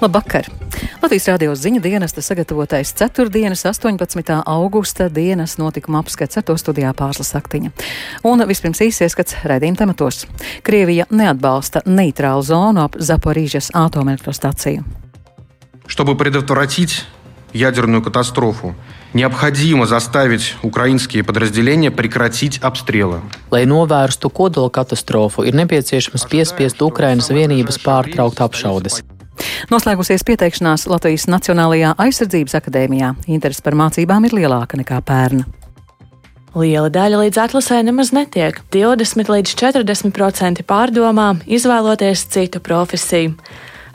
Labvakar! Latvijas radio ziņu dienesta sagatavotais 4. 18. augusta dienas notikuma apskats ar to studijā pārslas aktiņa. Un vispirms īsi ieskats raidījuma tematos. Krievija neatbalsta neitrālu zonu ap Zaporīžas atomelektrostaciju. Чтобы предотвратить ядерную катастрофу, необходимо заставить украинские подразделения прекратить обстрелы. Lai novērstu kodola katastrofu, ir nepieciešams piespiest Ukrainas vienības pārtraukt apšaudes. Noslēgusies pieteikšanās Latvijas Nacionālajā aizsardzības akadēmijā. Interesi par mācībām ir lielāka nekā pērn. Liela daļa līdz atlasē nemaz netiek. 20 līdz 40% pārdomā izvēloties citu profesiju.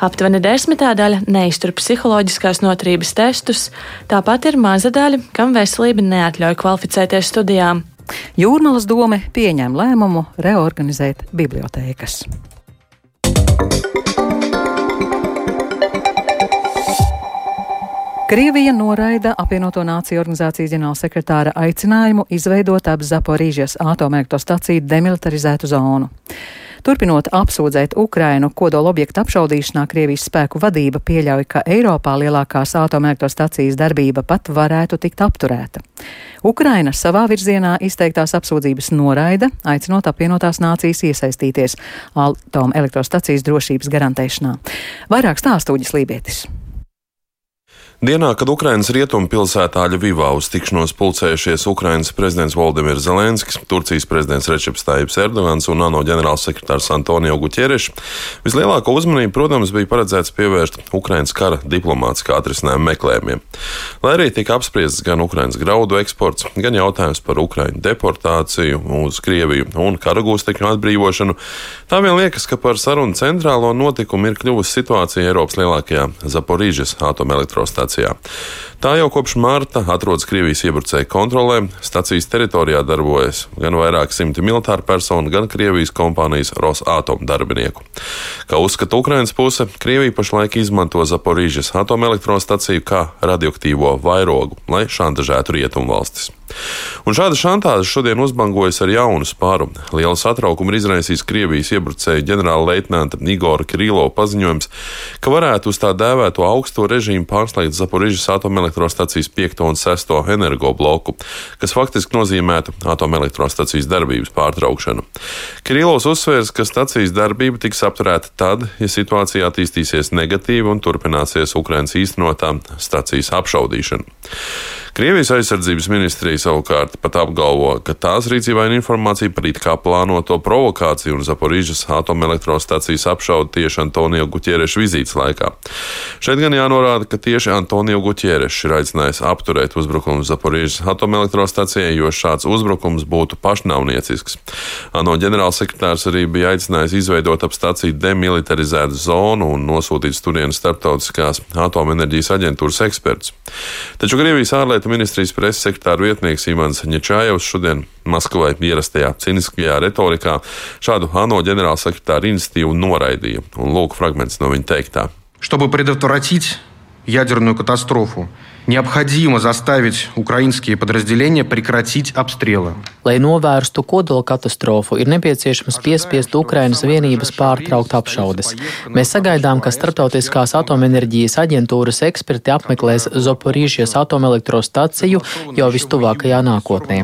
Aptuveni desmitā daļa neiztur psiholoģiskās noturības testus, tāpat ir maza daļa, kam veselība neatļauj kvalificēties studijām. Jūrmalas doma pieņem lēmumu reorganizēt bibliotēkas. Krievija noraida apvienoto nāciju organizācijas ģenerālsekretāra aicinājumu izveidot ap Zaporīžas atomelektrostaciju demilitarizētu zonu. Turpinot apsūdzēt Ukrainu kodola objektu apšaudīšanā, Krievijas spēku vadība pieļauj, ka Eiropā lielākās atomelektrostacijas darbība pat varētu tikt apturēta. Ukraina savā virzienā izteiktās apsūdzības noraida, aicinot apvienotās nācijas iesaistīties atomelektrostacijas drošības garantēšanā. Vairāk stāstūģis Lībietis. Dienā, kad Ukrainas rietumu pilsētā Ļuvivā uz tikšanos pulcējušies Ukrainas prezidents Valdemirs Zelenskis, Turcijas prezidents Rečeps Tājibs Erdogans un ANO ģenerālsekretārs Antonio Guķereš, vislielāko uzmanību, protams, bija paredzēts pievērst Ukrainas kara diplomātiskā atrisinājuma meklējumiem. Lai arī tika apspriests gan Ukrainas graudu eksports, gan jautājums par Ukraiņu deportāciju uz Krieviju un karagūstekņu atbrīvošanu, tā vien liekas, ka par sarunu centrālo notikumu ir kļuvusi situācija Eiropas lielākajā Zaporīžas atomelektrostācijā stācijā. Tā jau kopš marta atrodas Krievijas iebrucēju kontrolē. Stacijas teritorijā darbojas gan vairāk simti militāru personu, gan Krievijas kompānijas Rosatom darbinieku. Kā uzskata Ukrainas puse, Krievija pašlaik izmanto Zaporīžas atomelektrostaciju kā radioaktīvo vairogu, lai šantažētu rietumu valstis. Un šāda šantāža šodien uzbangojas ar jaunu spāru. Lielu satraukumu ir izraisījis Krievijas iebrucēju ģenerāla leitnanta Igora Kirilo paziņojums, ka varētu uz tā dēvēto augsto režīmu pārslēgt Zaporižas atomelektrostacijas 5. un 6. energobloku, kas faktiski nozīmētu atomelektrostacijas darbības pārtraukšanu. Kirilovs uzsvērs, ka stacijas darbība tiks apturēta tad, ja situācija attīstīsies negatīvi un turpināsies Ukrainas īstenotā stacijas apšaudīšana. Krievijas aizsardzības ministrija savukārt pat apgalvo, ka tās rīcībā ir informācija par it kā plānoto provokāciju un Zaporīžas atomelektrostacijas apšaudu tieši Antonio Guķiereša vizītes laikā. Šeit gan jānorāda, ka tieši Antonio Guķierešs ir aicinājis apturēt uzbrukumu Zaporīžas atomelektrostacijai, jo šāds uzbrukums būtu pašnāvniecisks. ANO ģenerālsekretārs arī bija aicinājis izveidot ap staciju demilitarizētu zonu un nosūtīt turienes starptautiskās atomenerģijas aģentūras ekspertus. Taču Krievijas ārlietu ārlietu ministrijas preses sekretāra vietnieks Imants Ņečājevs šodien Maskavai ierastajā ciniskajā retorikā šādu ANO ģenerālsekretāra iniciatīvu noraidīja. Un lūk, fragments no viņa teiktā. Чтобы предотвратить ядерную катастрофу, необходимо заставить украинские подразделения прекратить обстрелы. Lai novērstu kodola katastrofu, ir nepieciešams piespiest Ukrainas vienības pārtraukt apšaudes. Mēs sagaidām, ka Startautiskās atomenerģijas aģentūras eksperti apmeklēs Zoporīžijas atomelektrostaciju jau vistuvākajā nākotnē.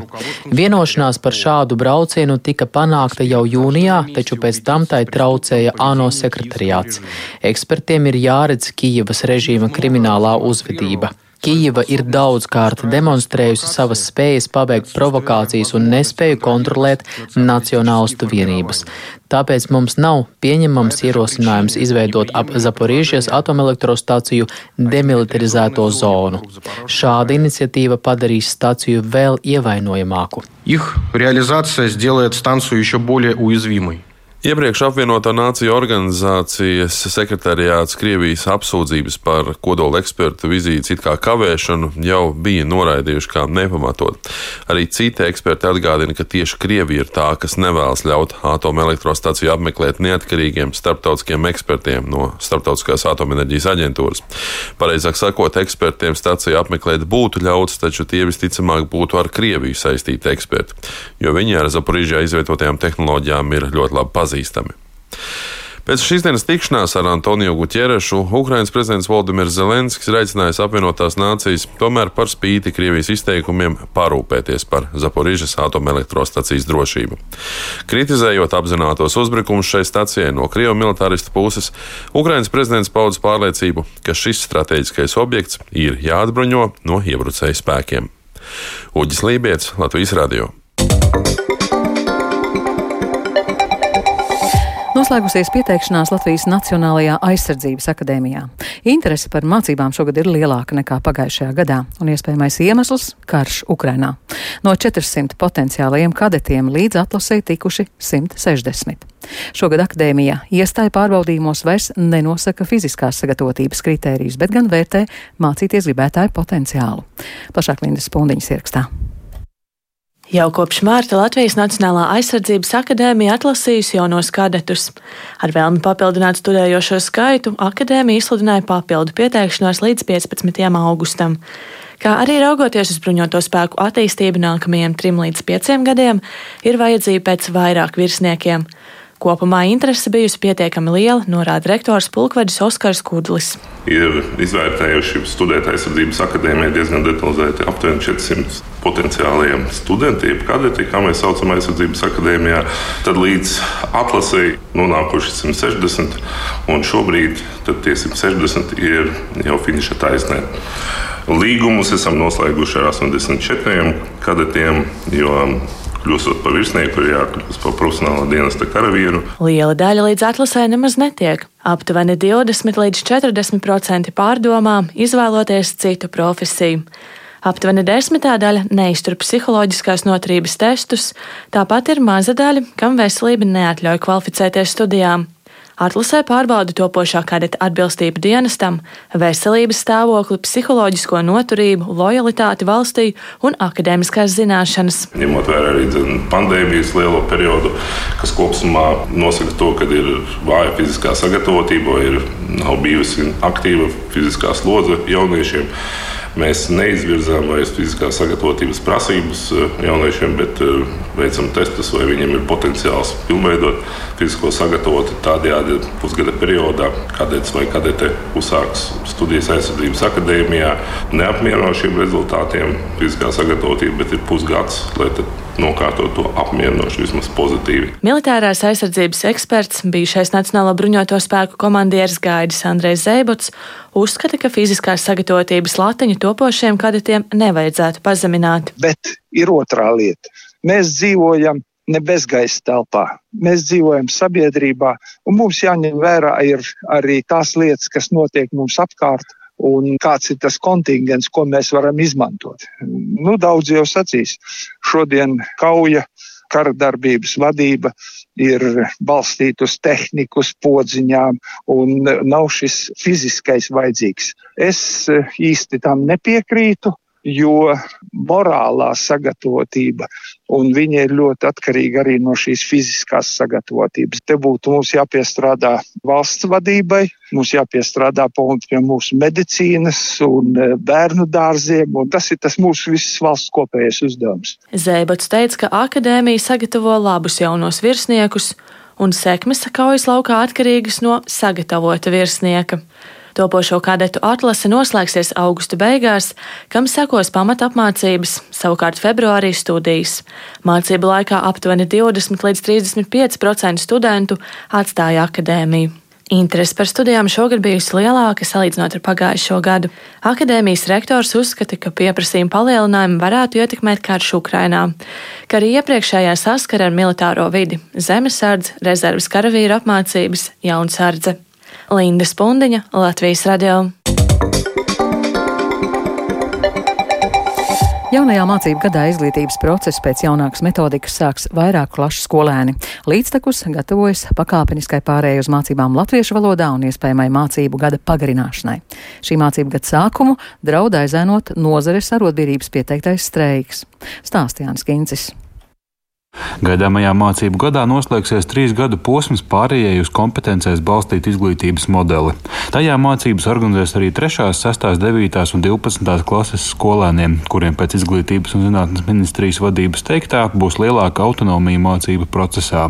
Vienošanās par šādu braucienu tika panākta jau jūnijā, taču pēc tam tai traucēja ANO sekretariāts. Ekspertiem ir jāredz Kijivas režīma kriminālā uzvedība. Kijava ir daudzkārt demonstrējusi savas spējas pabeigt provokācijas un nespēju kontrolēt nacionālistu vienības. Tāpēc mums nav pieņemams ierosinājums izveidot ap Zaporīžas atomelektrostāciju demilitarizēto zonu. Šāda iniciatīva padarīs stāciju vēl ievainojamāku. Их реализация сделает станцию еще более уязвимой. Iepriekš apvienoto nāciju organizācijas sekretariāts Krievijas apsūdzības par kodola ekspertu vizītes it kā kavēšanu jau bija noraidījuši kā nepamatot. Arī citi eksperti atgādina, ka tieši Krievija ir tā, kas nevēlas ļaut atomelektrostaciju apmeklēt neatkarīgiem starptautiskiem ekspertiem no Startautiskās atomenerģijas aģentūras. Pareizāk sakot, ekspertiem staciju apmeklēt būtu ļauts, taču tie visticamāk būtu ar Krieviju saistīti eksperti, jo viņi ar Zaporīžā izvietotajām tehnoloģijām ir ļoti labi pazīstami pazīstami. Pēc šīs dienas tikšanās ar Antoniju Gutjerešu Ukrainas prezidents Valdemirs Zelenskis ir aicinājis apvienotās nācijas tomēr par spīti Krievijas izteikumiem parūpēties par Zaporīžas atomelektrostacijas drošību. Kritizējot apzinātos uzbrukumus šai stacijai no Krievu militāristu puses, Ukrainas prezidents paudz pārliecību, ka šis strateģiskais objekts ir jāatbruņo no iebrucēju spēkiem. Uģis Lībijams, Latvijas Radio. Noslēgusies pieteikšanās Latvijas Nacionālajā aizsardzības akadēmijā. Interese par mācībām šogad ir lielāka nekā pagājušajā gadā, un iespējamais iemesls - karš Ukrainā. No 400 potenciālajiem kadetiem līdz atlasē tikuši 160. Šogad akadēmija iestāja pārbaudījumos vairs nenosaka fiziskās sagatavotības kritērijus, bet gan vērtē mācīties gribētāju potenciālu. Plašāk Lindas Pundiņas ierakstā. Jau kopš mārta Latvijas Nacionālā aizsardzības akadēmija atlasījusi jaunos kadetus. Ar vēlmi papildināt studējošo skaitu, akadēmija izsludināja papildu pieteikšanos līdz 15. augustam. Kā arī raugoties uz bruņoto spēku attīstību nākamajiem trim līdz pieciem gadiem, ir vajadzība pēc vairāk virsniekiem. Kopumā interese bijusi pietiekami liela, norāda rektors Pulkvedis Oskars Kudlis. Ir izvērtējuši studēt aizsardzības akadēmijā diezgan detalizēti aptuveni 400 potenciālajiem studentiem, kadeti, kā mēs saucam aizsardzības akadēmijā. Tad līdz atlasēji nonākuši 160, un šobrīd tie 160 ir jau finiša taisnē. Līgumus esam noslēguši ar 84 kadetiem, jo kļūstot par virsnieku, ir jākļūst par profesionāla dienesta karavīru. Liela daļa līdz atlasē nemaz netiek. Aptuveni 20 līdz 40% pārdomā izvēloties citu profesiju. Aptuveni desmitā daļa neiztur psiholoģiskās noturības testus, tāpat ir maza daļa, kam veselība neatļauj kvalificēties studijām. Atlasē pārbauda topošā kadeta atbilstību dienestam, veselības stāvokli, psiholoģisko noturību, lojalitāti valstī un akadēmiskās zināšanas. Ņemot vērā arī pandēmijas lielo periodu, kas kopumā nosaka to, ka ir vāja fiziskā sagatavotība, ir nav bijusi aktīva fiziskā slodze jauniešiem. Mēs neizvirzām vairs fiziskās sagatavotības prasības eh, jauniešiem, bet eh, veicam testus, vai viņiem ir potenciāls pilnveidot fizisko sagatavotību. Tādējādi pusgada periodā kadets vai kadete uzsāks studijas aizsardzības akadēmijā. Neapmierinošiem rezultātiem fiziskā sagatavotība, bet ir pusgads, lai nokārtot to apmierinoši, vismaz pozitīvi. Militārās aizsardzības eksperts, bijušais Nacionālo bruņoto spēku komandieris Gaidis Andrejs Zeibots, uzskata, ka fiziskās sagatavotības latiņu topošiem kadetiem nevajadzētu pazemināt. Bet ir otrā lieta. Mēs dzīvojam ne bezgaisa telpā. Mēs dzīvojam sabiedrībā, un mums jāņem vērā ir arī tās lietas, kas notiek mums apkārt, un kāds ir tas kontingents, ko mēs varam izmantot. Nu, daudz jau sacīs, šodien kauja, kara darbības vadība ir balstīta uz tehniku, podziņām, un nav šis fiziskais vajadzīgs. Es īsti tam nepiekrītu jo morālā sagatavotība, un viņa ir ļoti atkarīga arī no šīs fiziskās sagatavotības. Te būtu mums jāpiestrādā valsts vadībai, mums jāpiestrādā pie mūsu medicīnas un e, bērnu dārziem, un tas ir tas mūsu visas valsts kopējais uzdevums. Zēbats teica, ka akadēmija sagatavo labus jaunos virsniekus, un sekmes kaujas laukā atkarīgas no sagatavota virsnieka. Topošo kadetu atlase noslēgsies augusta beigās, kam sekos pamatapmācības, savukārt februārī studijas. Mācību laikā aptuveni 20 līdz 35% studentu atstāja akadēmiju. Interese par studijām šogad bijusi lielāka salīdzinot ar pagājušo gadu. Akadēmijas rektors uzskata, ka pieprasījuma palielinājumi varētu ietekmēt karš Ukrainā, kā arī iepriekšējā saskara ar militāro vidi - zemesardze, rezerves karavīru apmācības, jaunsardze. Linda Spundiņa, Latvijas radio. Jaunajā mācību gadā izglītības process pēc jaunākas metodikas sāks vairāk klašu skolēni. Līdztekus gatavojas pakāpeniskai pārējai uz mācībām latviešu valodā un iespējamai mācību gada pagarināšanai. Šī mācību gada sākumu draud aizēnot nozares arotbiedrības pieteiktais streiks. Stāstījāns Kincis. Gaidāmajā mācību gadā noslēgsies trīs gadu posms pārējai uz kompetencēs balstītu izglītības modeli. Tajā mācības organizēs arī 3., 6., 9. un 12. klases skolēniem, kuriem pēc izglītības un zinātnes ministrijas vadības teiktā būs lielāka autonomija mācību procesā.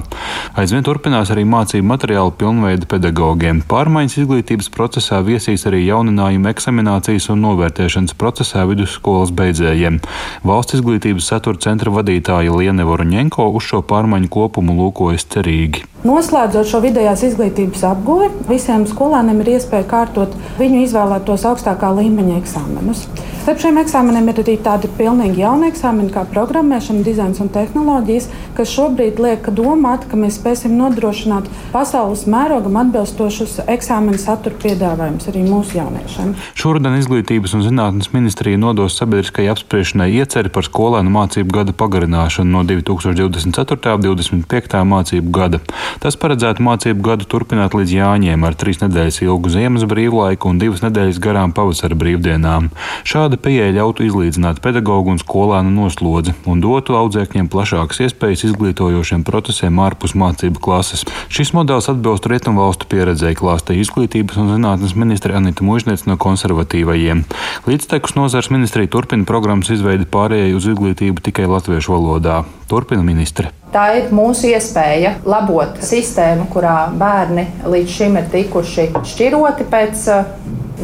Aizvien turpinās arī mācību materiālu pilnveida pedagogiem. Pārmaiņas izglītības procesā viesīs arī jauninājumi eksaminācijas un novērtēšanas procesā vidusskolas beidzējiem. Valsts izglītības satura centra vadītāja Liene Voruņenko uz šo pārmaiņu kopumu lūkojas cerīgi. Noslēdzot šo vidējās izglītības apguvi, visiem skolēniem ir iespēja kārtot viņu izvēlētos augstākā līmeņa eksāmenus. Starp šiem eksāmeniem ir arī tādi pilnīgi jauni eksāmeni, kā programmēšana, dizains un tehnoloģijas, kas šobrīd liek domāt, ka mēs spēsim nodrošināt pasaules mērogam atbilstošus eksāmenu satura piedāvājumus arī mūsu jauniešiem. Šodien Izglītības un zinātnes ministrija nodos sabiedriskajai apspriešanai ieceri par skolēnu mācību gada pagarināšanu no 2024. un 2025. mācību gada. Tas paredzētu mācību gadu turpināt līdz Jāņiem ar trīs nedēļas ilgu ziemas brīvlaiku un divas nedēļas garām pavasara brīvdienām. Šāda pieeja ļautu izlīdzināt pedagoģu un skolēnu noslodzi un dotu audzēkņiem plašākas iespējas izglītojošiem procesiem ārpus mācību klases. Šis modelis atbilst rietumvalstu pieredzēji, klāstīja izglītības un zinātnes ministre Anita Mužniec no konservatīvajiem. Līdztekus nozars ministrija turpina programmas izveidi pārējai uz izglītību tikai latviešu valodā. Turpina ministre. Tā ir mūsu iespēja labot sistēmu, kurā bērni līdz šim ir tikuši šķiroti pēc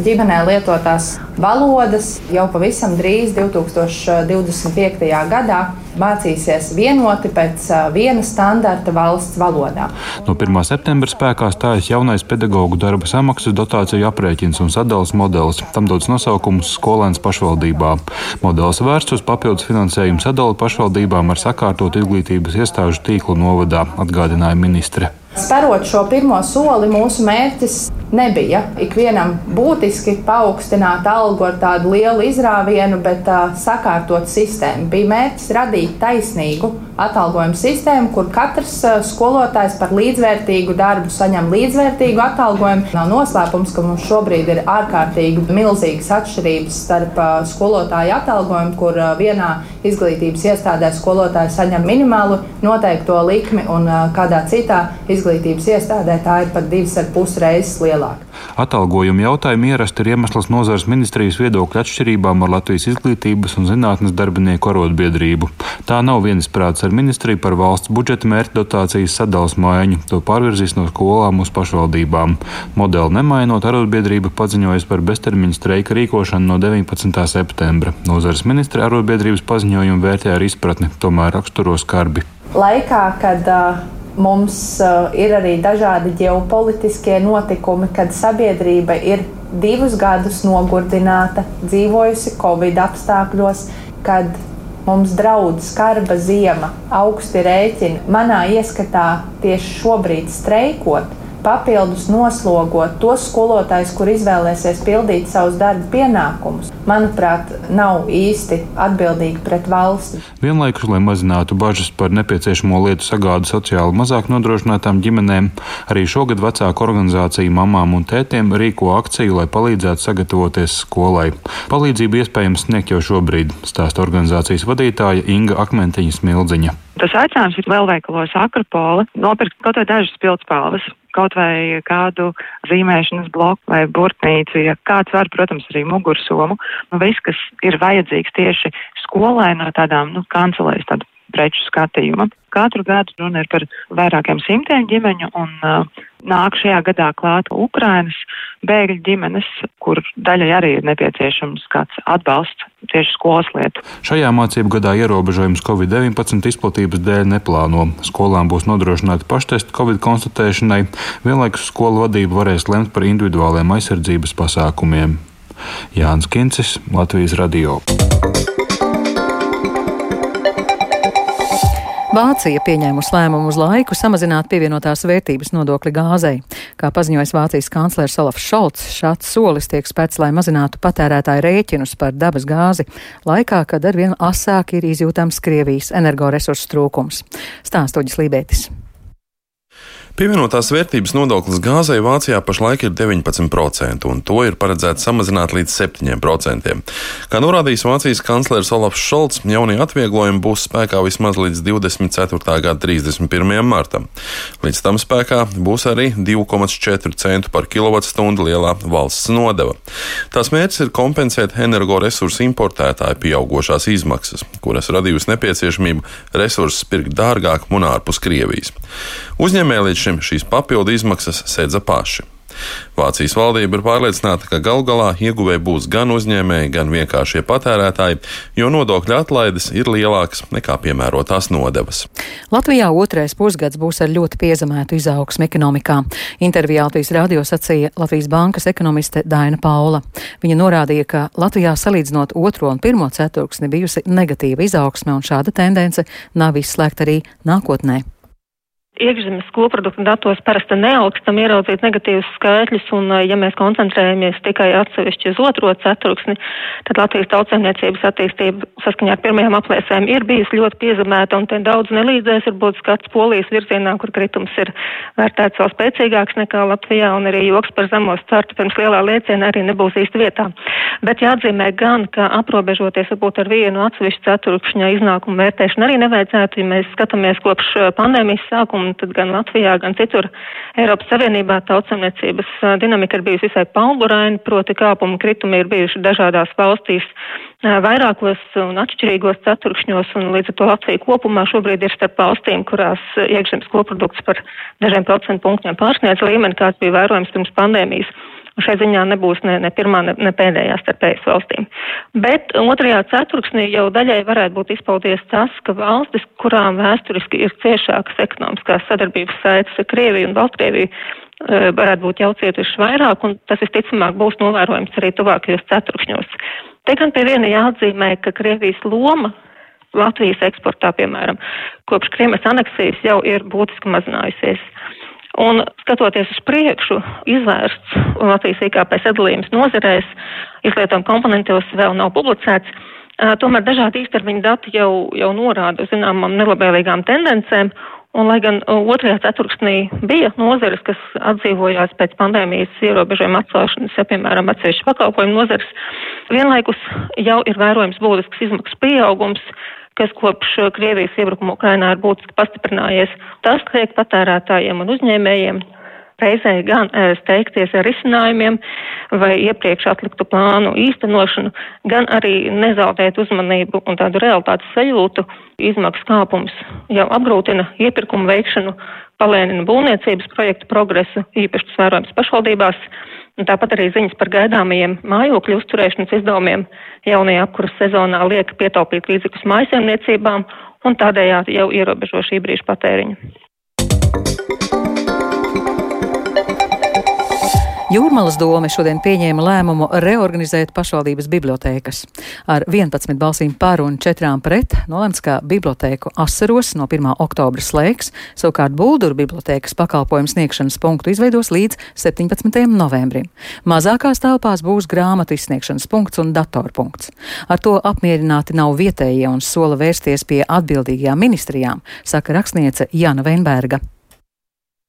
ģimenē lietotās valodas jau pavisam drīz, 2025. gadā, mācīsies vienoti pēc viena standarta valsts valodā. No 1. septembra spēkā stājas jaunais pedagoģu darba samaksas dotāciju aprēķins un sadales modelis. Tam dots nosaukums skolēns pašvaldībā. Modelis vērsts uz papildus finansējumu sadali pašvaldībām ar sakārtotu izglītības iestāžu tīklu novadā, atgādināja ministre. Sparot šo pirmo soli, mūsu mērķis nebija ikvienam būtiski paaugstināt algu ar tādu lielu izrāvienu, bet uh, sakārtot sistēmu. Bija mērķis radīt taisnīgu atalgojumu sistēmu, kur katrs uh, skolotājs par līdzvērtīgu darbu saņem līdzvērtīgu atalgojumu. Nav noslēpums, ka mums šobrīd ir ārkārtīgi milzīgas atšķirības starp uh, skolotāju atalgojumu, kur uh, vienā izglītības iestādē skolotājs saņem minimālu noteikto likmi un uh, kādā citā izglītības iestādē tā ir pat divas ar pus reizes lielāka. Atalgojuma jautājumu ierasti ir iemesls nozares ministrijas viedokļa atšķirībām ar Latvijas izglītības un zinātnes darbinieku arotbiedrību. Tā nav viensprāts ar ministriju par valsts budžeta mērķa dotācijas sadales maiņu. To pārvirzīs no skolām uz pašvaldībām. Modeli nemainot, arotbiedrība paziņojas par beztermiņa streika rīkošanu no 19. septembra. Nozares ministra arotbiedrības paziņojumu vērtē ar izpratni, tomēr raksturo skarbi. Laikā, kad uh, Mums uh, ir arī dažādi ģeopolitiskie notikumi, kad sabiedrība ir divus gadus nogurdināta, dzīvojusi Covid apstākļos, kad mums draudz skarba ziema, augsti rēķini. Manā ieskatā tieši šobrīd streikot papildus noslogot tos skolotājus, kur izvēlēsies pildīt savus darba pienākumus, manuprāt, nav īsti atbildīgi pret valsti. Vienlaikus, lai mazinātu bažas par nepieciešamo lietu sagādu sociāli mazāk nodrošinātām ģimenēm, arī šogad vecāku organizācija mamām un tētiem rīko akciju, lai palīdzētu sagatavoties skolai. Palīdzību iespējams sniegt jau šobrīd, stāsta organizācijas vadītāja Inga Akmentiņa Smildziņa. Tas aicinājums ir lielveikalos Akropola nopirkt kaut vai dažas pildspalvas kaut vai kādu zīmēšanas bloku vai burtnīcu, ja kāds var, protams, arī mugursomu. Nu, viss, kas ir vajadzīgs tieši skolai no tādām, nu, kancelēs tādu preču skatījuma. Katru gadu runa ir par vairākiem simtiem ģimeņu un uh, nāk šajā gadā klāt Ukrainas bēgļu ģimenes, kur daļai arī ir nepieciešams kāds atbalsts tieši skolas lietu. Šajā mācību gadā ierobežojums Covid-19 izplatības dēļ neplāno. Skolām būs nodrošināti paštestu Covid konstatēšanai, vienlaikus skolu vadība varēs lemt par individuāliem aizsardzības pasākumiem. Jānis Kincis, Latvijas Radio. Vācija pieņēmusi lēmumu uz laiku samazināt pievienotās vērtības nodokli gāzei. Kā paziņojis Vācijas kanclers Olafs Šolts, šāds solis tiek spēc, lai mazinātu patērētāju rēķinus par dabas gāzi, laikā, kad arvien asāk ir izjūtams Krievijas energoresursu trūkums. Stāstoģis Lībētis. Pievienotās vērtības nodoklis gāzei Vācijā pašlaik ir 19%, un to ir paredzēts samazināt līdz 7%. Kā norādījis Vācijas kanclers Olafs Šolts, jaunie atvieglojumi būs spēkā vismaz līdz 24. gada 31. martam. Līdz tam spēkā būs arī 2,4 centu par kilovatstundu lielā valsts nodeva. Tās mērķis ir kompensēt energoresursu importētāju pieaugušās izmaksas, kuras radījusi nepieciešamību resursus pirkt dārgāk un ārpus Krievijas. Uzņēmēji līdz šim šīs papildu izmaksas sedza paši. Vācijas valdība ir pārliecināta, ka gal galā ieguvēji būs gan uzņēmēji, gan vienkāršie patērētāji, jo nodokļu atlaides ir lielākas nekā piemērotās nodevas. Latvijā otrais pusgads būs ar ļoti piezemētu izaugsmu ekonomikā. Intervijā Latvijas radio sacīja Latvijas bankas ekonomiste Daina Paula. Viņa norādīja, ka Latvijā salīdzinot otro un pirmo ceturksni bijusi negatīva izaugsme, un šāda tendence nav izslēgta arī nākotnē iekšzemes koprodukta datos parasti neaugstam ieraudzīt negatīvus skaitļus, un ja mēs koncentrējamies tikai atsevišķi uz otro ceturksni, tad Latvijas tautsēmniecības attīstība saskaņā ar pirmajām aplēsēm ir bijusi ļoti piezemēta, un te daudz nelīdzēs varbūt skats polijas virzienā, kur kritums ir vērtēts vēl spēcīgāks nekā Latvijā, un arī joks par zemos startu pirms lielā lieciena arī nebūs īsti vietā. Bet jāatzīmē gan, ka aprobežoties varbūt ar vienu atsevišķu ceturkšņa iznākumu vērtēšanu arī nevajadzētu, ja mēs skatāmies kopš pandēmijas sākuma un tad gan Latvijā, gan citur Eiropas Savienībā tautsamniecības dinamika ir bijusi visai pauguraina, proti kāpumi kritumi ir bijuši dažādās valstīs vairākos un atšķirīgos ceturkšņos, un līdz ar to Latvija kopumā šobrīd ir starp valstīm, kurās iekšzemes koprodukts par dažiem procentu punktiem pārsniedz līmeni, kāds bija vērojams pirms pandēmijas. Šai ziņā nebūs ne, ne pirmā, ne, ne pēdējā starp ES valstīm. Bet otrajā ceturksnī jau daļai varētu būt izpaudies tas, ka valstis, kurām vēsturiski ir ciešākas ekonomiskās sadarbības saites ar Krieviju un Baltkrieviju, e, varētu būt jau cietuši vairāk, un tas visticamāk būs novērojams arī tuvākajos ceturkšņos. Te gan pie viena jāatzīmē, ka Krievijas loma Latvijas eksportā, piemēram, kopš Kriemas aneksijas jau ir būtiski mazinājusies. Un skatoties uz priekšu, izvērsts Latvijas IKP sadalījums nozarēs, izlietojumu komponentos vēl nav publicēts. Tomēr dažādi īstermiņa dati jau, jau norāda uz zināmām nelabvēlīgām tendencēm, un lai gan otrajā ceturksnī bija nozares, kas atdzīvojās pēc pandēmijas ierobežojuma atcelšanas, ja piemēram atsevišķi pakalpojumu nozares, vienlaikus jau ir vērojams būtisks izmaksu pieaugums, kas kopš uh, Krievijas iebrukuma Ukrainā ir būtiski pastiprinājies. Tas liek patērētājiem un uzņēmējiem reizē gan uh, steigties ar risinājumiem vai iepriekš atliktu plānu īstenošanu, gan arī nezaudēt uzmanību un tādu realitātes sajūtu. Izmaksu kāpums jau apgrūtina iepirkumu veikšanu, palēnina būvniecības projektu progresu, īpaši tas vērojams pašvaldībās. Un tāpat arī ziņas par gaidāmajiem mājokļu uzturēšanas izdevumiem jaunajā apkuras sezonā liek pietaupīt līdzekļus mājsaimniecībām un tādējādi jau ierobežo šī brīža patēriņu. Jūrmalas doma šodien pieņēma lēmumu reorganizēt pašvaldības bibliotēkas. Ar 11 balsīm par un 4 pret nolēmts, ka bibliotēku asaros no 1. oktobra slēgs, savukārt Bulduru bibliotēkas pakalpojumu sniegšanas punktu izveidos līdz 17. novembrim. Mazākās telpās būs grāmatu izsniegšanas punkts un datorpunkts. Ar to apmierināti nav vietējie un sola vērsties pie atbildīgajām ministrijām, saka rakstniece Jana Veinberga.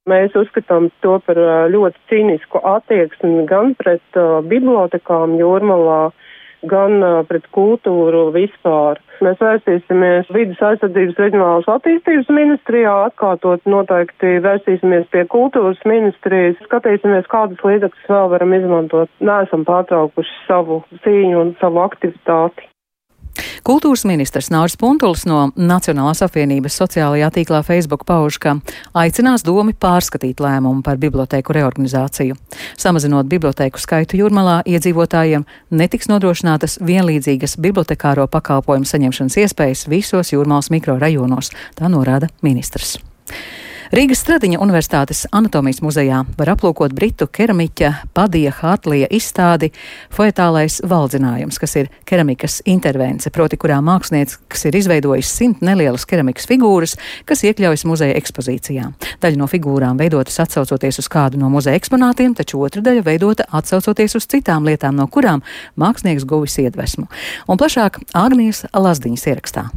Mēs uzskatām to par ļoti cīnisku attieksmi gan pret uh, bibliotekām jūrmalā, gan uh, pret kultūru vispār. Mēs vērsīsimies vidas aizsardzības reģionālas attīstības ministrijā, atkārtot noteikti vērsīsimies pie kultūras ministrijas, skatīsimies, kādas līdzekļus vēl varam izmantot. Nesam pārtraukuši savu cīņu un savu aktivitāti. Kultūras ministrs Nauris Puntulis no Nacionālās apvienības sociālajā tīklā Facebook pauž, ka aicinās domi pārskatīt lēmumu par bibliotēku reorganizāciju. Samazinot bibliotēku skaitu jūrmalā, iedzīvotājiem netiks nodrošinātas vienlīdzīgas bibliotekāro pakalpojumu saņemšanas iespējas visos jūrmālas mikrorajonos, tā norāda ministrs. Rīgas Stradiņa Universitātes anatomijas muzejā var aplūkot britu keramiķa Padija Hartlija izstādi Foetālais valdzinājums, kas ir keramikas intervence, proti kurā mākslinieks ir izveidojis simt nelielas keramikas figūras, kas iekļaujas muzeja ekspozīcijā. Daļa no figūrām veidotas atsaucoties uz kādu no muzeja eksponātiem, taču otra daļa veidota atsaucoties uz citām lietām, no kurām mākslinieks guvis iedvesmu. Un plašāk Agnijas Lazdiņas ierakstā.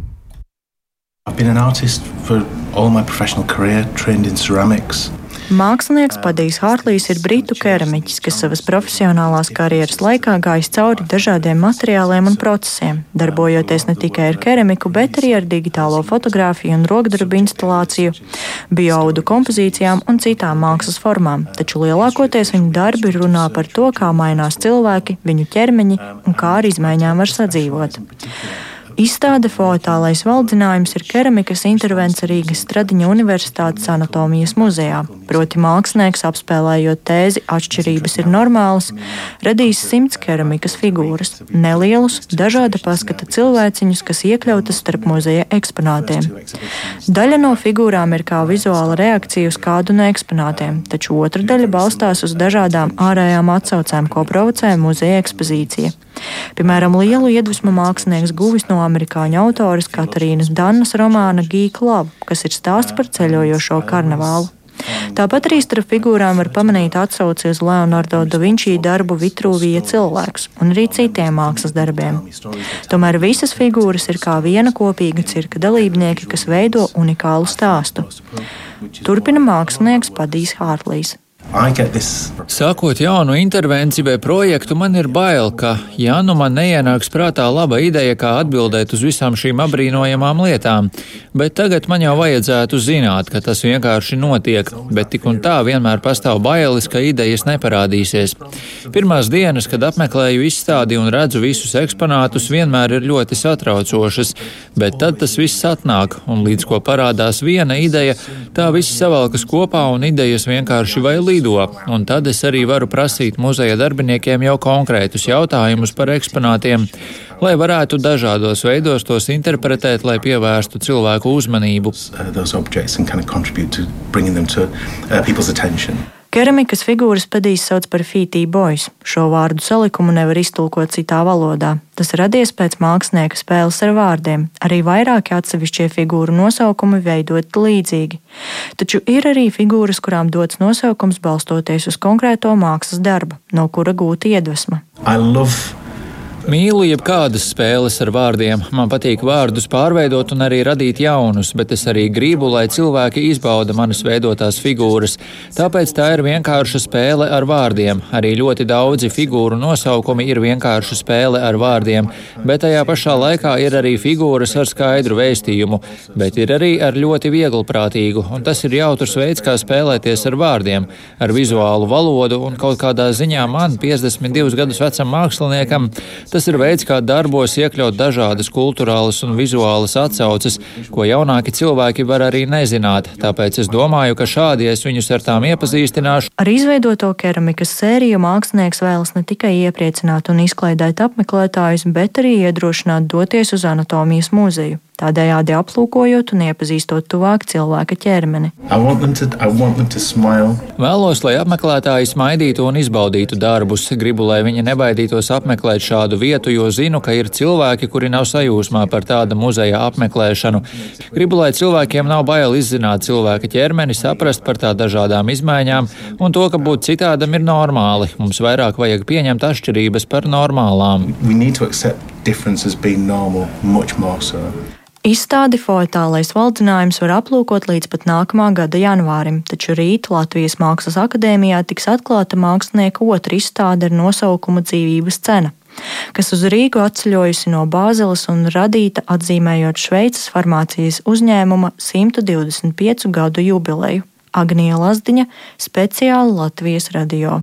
I've been an artist for all my professional career, trained in ceramics. Mākslinieks Padijs Hārlīs ir britu keramiķis, kas savas profesionālās karjeras laikā gājis cauri dažādiem materiāliem un procesiem, darbojoties ne tikai ar keramiku, bet arī ar digitālo fotografiju un rokdarbu instalāciju, bioaudu kompozīcijām un citām mākslas formām. Taču lielākoties viņa darbi runā par to, kā mainās cilvēki, viņu ķermeņi un kā ar izmaiņām var sadzīvot. Izstāde Fotālais valdzinājums ir keramikas intervence Rīgas Stradiņa Universitātes anatomijas muzejā. Proti mākslinieks apspēlējot tēzi atšķirības ir normālas, radījis simts keramikas figūras, nelielus, dažāda paskata cilvēciņus, kas iekļautas starp muzeja eksponātiem. Daļa no figūrām ir kā vizuāla reakcija uz kādu no eksponātiem, taču otra daļa balstās uz dažādām ārējām atsaucēm, ko provocē muzeja ekspozīcija. Piemēram, lielu iedvesmu mākslinieks guvis no amerikāņu autoras Katarīnas Dannas romāna Gīka Lava, kas ir stāsts par ceļojošo karnevālu. Tāpat arī starp figūrām var pamanīt atsauci uz Leonardo da Vinčī darbu Vitrūvija cilvēks un arī citiem mākslas darbiem. Tomēr visas figūras ir kā viena kopīga cirka dalībnieki, kas veido unikālu stāstu. Turpina mākslinieks Padijs Hārlīs. Sākot jaunu intervenciju vai projektu, man ir bail, ka, ja nu man neienāks prātā laba ideja, kā atbildēt uz visām šīm apbrīnojamām lietām, bet tagad man jau vajadzētu zināt, ka tas vienkārši notiek, bet tik un tā vienmēr pastāv bailes, ka idejas neparādīsies. Pirmās dienas, kad apmeklēju izstādi un redzu visus eksponātus, vienmēr ir ļoti satraucošas, bet tad tas viss atnāk, un līdz ko parādās viena ideja, tā viss savalkas kopā un idejas vienkārši vai līdz lido, un tad es arī varu prasīt muzeja darbiniekiem jau konkrētus jautājumus par eksponātiem, lai varētu dažādos veidos tos interpretēt, lai pievērstu cilvēku uzmanību. Keramikas figūras padīs sauc par fītī boys. Šo vārdu salikumu nevar iztulkot citā valodā. Tas radies pēc mākslinieka spēles ar vārdiem. Arī vairāki atsevišķie figūru nosaukumi veidoti līdzīgi. Taču ir arī figūras, kurām dots nosaukums balstoties uz konkrēto mākslas darbu, no kura gūta iedvesma. Mīlu jebkādas spēles ar vārdiem. Man patīk vārdus pārveidot un arī radīt jaunus, bet es arī gribu, lai cilvēki izbauda manas veidotās figūras. Tāpēc tā ir vienkārša spēle ar vārdiem. Arī ļoti daudzi figūru nosaukumi ir vienkārša spēle ar vārdiem, bet tajā pašā laikā ir arī figūras ar skaidru vēstījumu, bet ir arī ar ļoti vieglprātīgu, un tas ir jautrs veids, kā spēlēties ar vārdiem, ar vizuālu valodu un kaut kādā ziņā man, 52 gadus vecam māksliniekam, Tas ir veids, kā darbos iekļaut dažādas kultūrālas un vizuālas atsauces, ko jaunāki cilvēki var arī nezināt. Tāpēc es domāju, ka šādi es viņus ar tām iepazīstināšu. Ar izveidoto keramikas sēriju mākslinieks vēlas ne tikai iepriecināt un izklaidēt apmeklētājus, bet arī iedrošināt doties uz anatomijas muzeju tādējādi aplūkojot un iepazīstot tuvāk cilvēka ķermeni. To, Vēlos, lai apmeklētāji smaidītu un izbaudītu darbus. Gribu, lai viņi nebaidītos apmeklēt šādu vietu, jo zinu, ka ir cilvēki, kuri nav sajūsmā par tāda muzeja apmeklēšanu. Gribu, lai cilvēkiem nav bail izzināt cilvēka ķermeni, saprast par tā dažādām izmaiņām un to, ka būt citādam ir normāli. Mums vairāk vajag pieņemt atšķirības par normālām. Izstādi foetālais valdzinājums var aplūkot līdz pat nākamā gada janvārim, taču rīt Latvijas Mākslas akadēmijā tiks atklāta mākslinieka otra izstāde ar nosaukumu Dzīvības cena kas uz Rīgu atceļojusi no Bāzeles un radīta atzīmējot Šveices farmācijas uzņēmuma 125 gadu jubileju. Agnija Lazdiņa, speciāli Latvijas radio.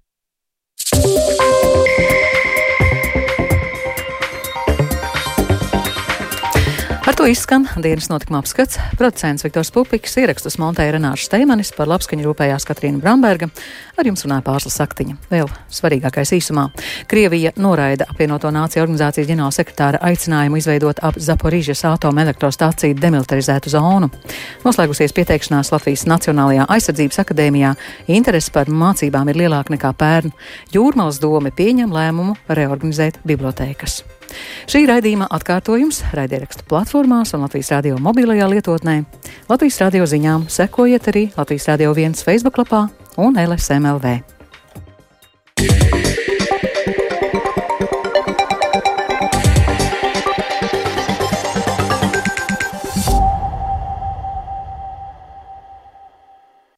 To izskan dienas notikuma apskats. Producents Viktors Pupiks ierakstus montēja Renāša Steimanis, par labskaņu rūpējās Katrīna Bramberga. Ar jums runāja Pārsla Saktiņa. Vēl svarīgākais īsumā. Krievija noraida apvienoto nāciju organizācijas ģenerālsekretāra aicinājumu izveidot ap Zaporīžas atomelektrostāciju demilitarizētu zonu. Noslēgusies pieteikšanās Latvijas Nacionālajā aizsardzības akadēmijā. Interesi par mācībām ir lielāka nekā pērn. Jūrmals doma pieņem lēmumu reorganizēt bibliotēkas. Šī raidījuma atkārtojums raidierakstu platformās un Latvijas radio mobilajā lietotnē. Latvijas radio ziņām sekojiet arī Latvijas radio viens Facebook lapā un LSMLV. Yeah.